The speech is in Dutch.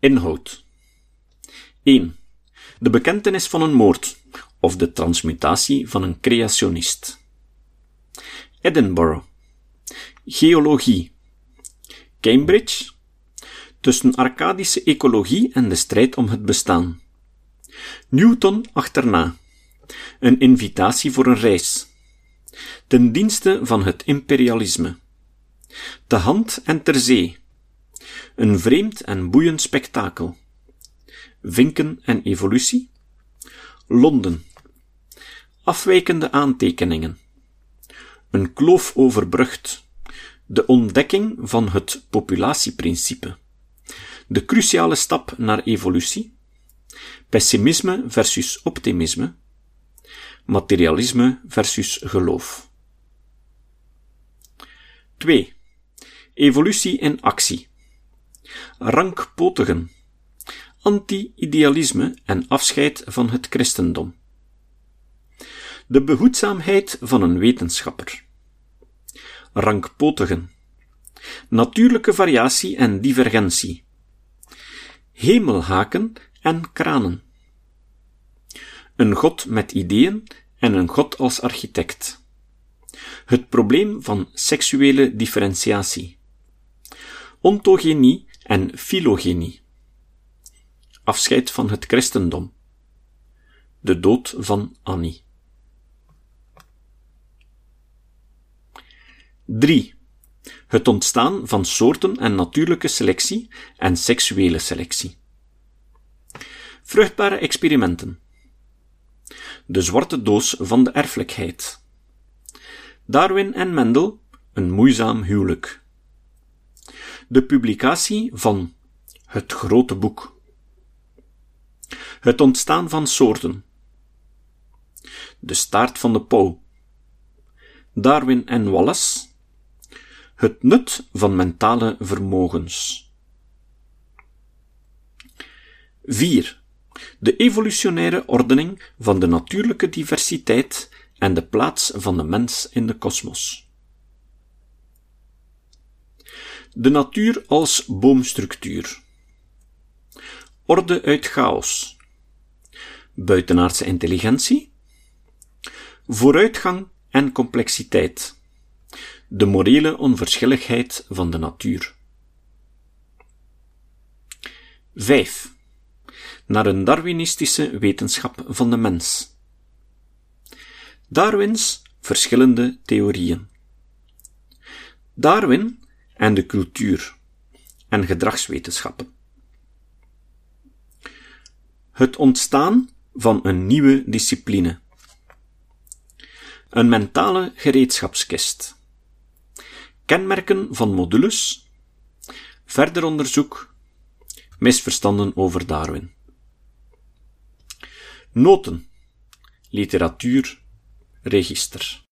Inhoud 1. De bekentenis van een moord, of de transmutatie van een creationist. Edinburgh. Geologie. Cambridge. Tussen Arcadische ecologie en de strijd om het bestaan. Newton achterna. Een invitatie voor een reis. Ten dienste van het imperialisme. Te hand en ter zee. Een vreemd en boeiend spektakel. Vinken en evolutie. Londen. Afwijkende aantekeningen. Een kloof overbrugd. De ontdekking van het populatieprincipe. De cruciale stap naar evolutie. Pessimisme versus optimisme. Materialisme versus geloof. 2. Evolutie in actie. Rankpotigen. Anti-idealisme en afscheid van het christendom. De behoedzaamheid van een wetenschapper. Rankpotigen. Natuurlijke variatie en divergentie. Hemelhaken en kranen. Een god met ideeën en een god als architect. Het probleem van seksuele differentiatie. Ontogenie en filogenie. Afscheid van het christendom. De dood van Annie. 3. Het ontstaan van soorten en natuurlijke selectie en seksuele selectie. Vruchtbare experimenten. De zwarte doos van de erfelijkheid. Darwin en Mendel, een moeizaam huwelijk. De publicatie van Het Grote Boek. Het ontstaan van soorten. De staart van de pauw. Darwin en Wallace. Het nut van mentale vermogens. 4. De evolutionaire ordening van de natuurlijke diversiteit en de plaats van de mens in de kosmos. De natuur als boomstructuur. Orde uit chaos. Buitenaardse intelligentie. Vooruitgang en complexiteit. De morele onverschilligheid van de natuur. 5. Naar een Darwinistische wetenschap van de mens. Darwins verschillende theorieën. Darwin en de cultuur en gedragswetenschappen. Het ontstaan van een nieuwe discipline. Een mentale gereedschapskist. Kenmerken van modules. Verder onderzoek. Misverstanden over Darwin. Noten. Literatuur. Register.